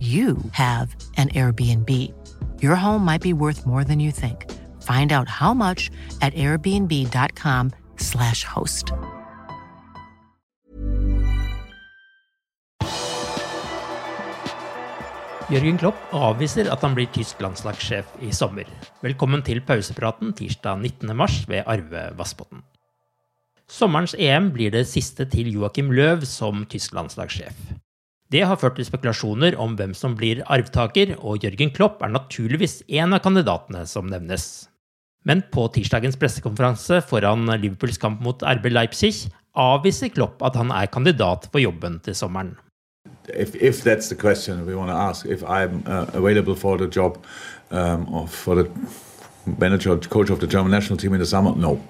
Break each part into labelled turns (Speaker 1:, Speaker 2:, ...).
Speaker 1: you have an Airbnb. Your home might be worth more than you think. Find out how much at airbnb.com/slash host.
Speaker 2: Jørgen Klopp avviser at han blir tysk landslagssjef i sommer. Velkommen til pausepraten tirsdag 19. mars ved Arve Vassbotn. Sommerens EM blir det siste til Joakim Løv som tysk landslagssjef. Det har ført til spekulasjoner om hvem som blir arvtaker, og Jørgen Klopp er naturligvis en av kandidatene som nevnes. Men på tirsdagens pressekonferanse foran Liverpools kamp mot RB Leipzig avviser Klopp at han er kandidat for jobben til sommeren.
Speaker 3: if, if that's the question we want to ask, if I'm uh, available for the job um, or for the manager, coach of the German national team in the summer, no.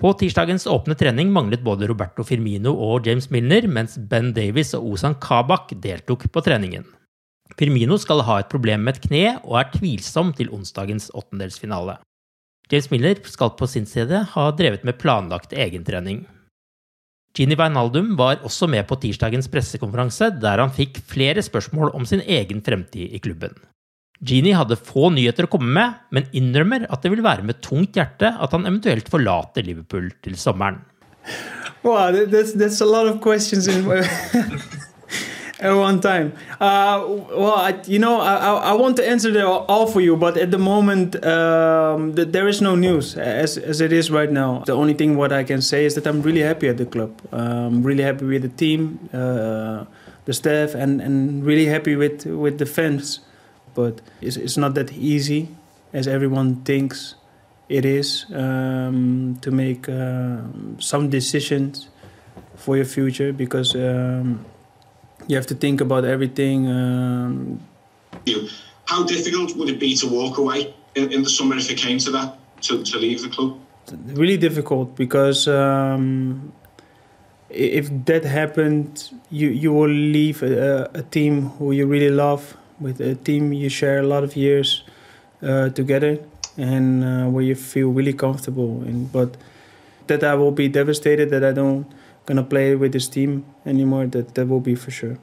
Speaker 2: På tirsdagens åpne trening manglet både Roberto Firmino og James Milner, mens Ben Davies og Ozan Kabak deltok på treningen. Firmino skal ha et problem med et kne og er tvilsom til onsdagens åttendelsfinale. James Milner skal på sin side ha drevet med planlagt egentrening. Gini Wijnaldum var også med på tirsdagens pressekonferanse, der han fikk flere spørsmål om sin egen fremtid i klubben. Gini hadde få nyheter å komme med, men innrømmer at det vil være med tungt hjerte at han eventuelt forlater Liverpool til sommeren.
Speaker 4: Wow, that's that's a lot of questions in at one time. Uh, well, I, you know, I, I want to answer them all for you, but at the moment, um, the, there is no news as, as it is right now. The only thing what I can say is that I'm really happy at the club. I'm really happy with the team, uh, the staff, and, and really happy with, with the fans. But it's, it's not that easy as everyone thinks it is um, to make uh, some decisions for your future because um, you have to think about everything. Um,
Speaker 5: How difficult would it be to walk away in, in the summer if it came to that, to, to leave the club?
Speaker 4: really difficult because um, if that happened, you you will leave a, a team who you really love, with a team you share a lot of years uh, together, and uh, where you feel really comfortable. And but that I will be devastated that I don't gonna play with this team anymore. That that will be for sure.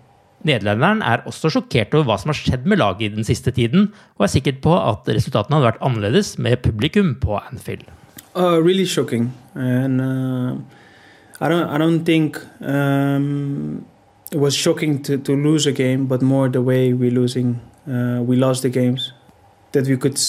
Speaker 2: Nederlenderen er også sjokkert over hva som har skjedd med laget i den siste tiden, og er sikker på at resultatene hadde vært annerledes med publikum på Anfield.
Speaker 4: Uh, really shocking, and uh, I don't I don't think um, it was shocking to, to lose a game, but more the way we losing uh, we lost the games that we could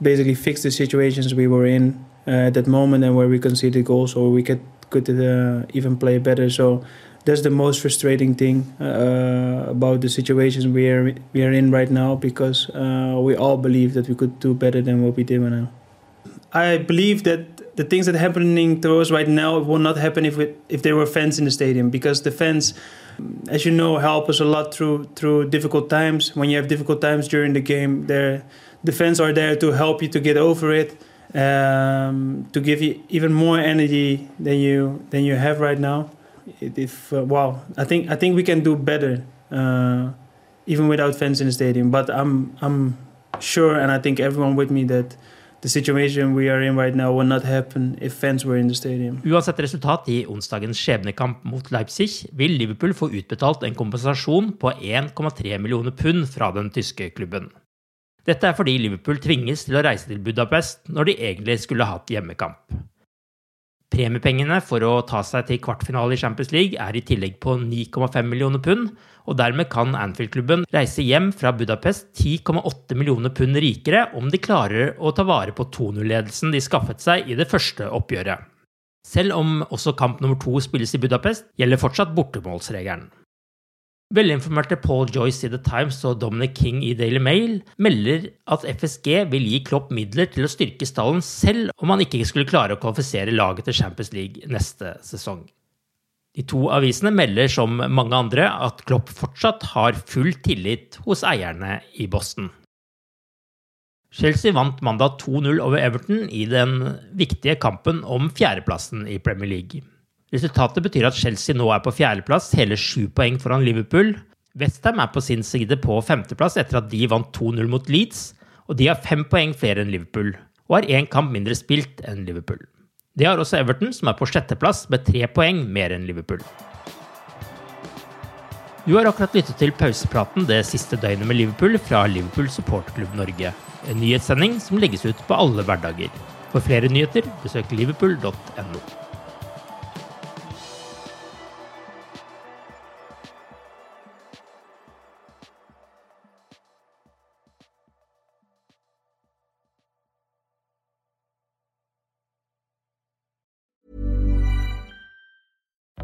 Speaker 4: basically fix the situations we were in uh, at that moment and where we conceded goals or we could could uh, even play better. So that's the most frustrating thing uh, about the situations we are we are in right now because uh, we all believe that we could do better than what we did now. I believe that the things that are happening to us right now will not happen if it, if there were fans in the stadium because the fans, as you know, help us a lot through through difficult times. When you have difficult times during the game, there the fans are there to help you to get over it, um, to give you even more energy than you than you have right now. If uh, wow, I think I think we can do better uh, even without fans in the stadium. But I'm I'm sure, and I think everyone with me that the situation we are in right now would not happen if fans were in the stadium.
Speaker 2: Uansett resultat i onsdagens skjebnekamp mot Leipzig vil Liverpool få utbetalt en kompensasjon på 1,3 millioner pund fra den tyske klubben. Dette er fordi Liverpool tvinges til å reise til Budapest når de egentlig skulle hatt hjemmekamp. Premiepengene for å ta seg til kvartfinale i Champions League er i tillegg på 9,5 millioner pund, og dermed kan Anfield-klubben reise hjem fra Budapest 10,8 millioner pund rikere om de klarer å ta vare på 2-0-ledelsen de skaffet seg i det første oppgjøret. Selv om også kamp nummer to spilles i Budapest, gjelder fortsatt bortemålsregelen. Velinformerte Paul Joyce i The Times og Dominic King i Daily Mail melder at FSG vil gi Klopp midler til å styrke stallen selv om han ikke skulle klare å kvalifisere laget til Champions League neste sesong. De to avisene melder som mange andre at Klopp fortsatt har full tillit hos eierne i Boston. Chelsea vant mandag 2-0 over Everton i den viktige kampen om fjerdeplassen i Premier League. Resultatet betyr at Chelsea nå er på fjerdeplass, hele sju poeng foran Liverpool. Westham er på sin side på femteplass etter at de vant 2-0 mot Leeds, og de har fem poeng flere enn Liverpool, og har én kamp mindre spilt enn Liverpool. Det har også Everton, som er på sjetteplass med tre poeng mer enn Liverpool. Du har akkurat lyttet til pausepraten det siste døgnet med Liverpool fra Liverpool supporterklubb Norge. En nyhetssending som legges ut på alle hverdager. For flere nyheter, besøk liverpool.no.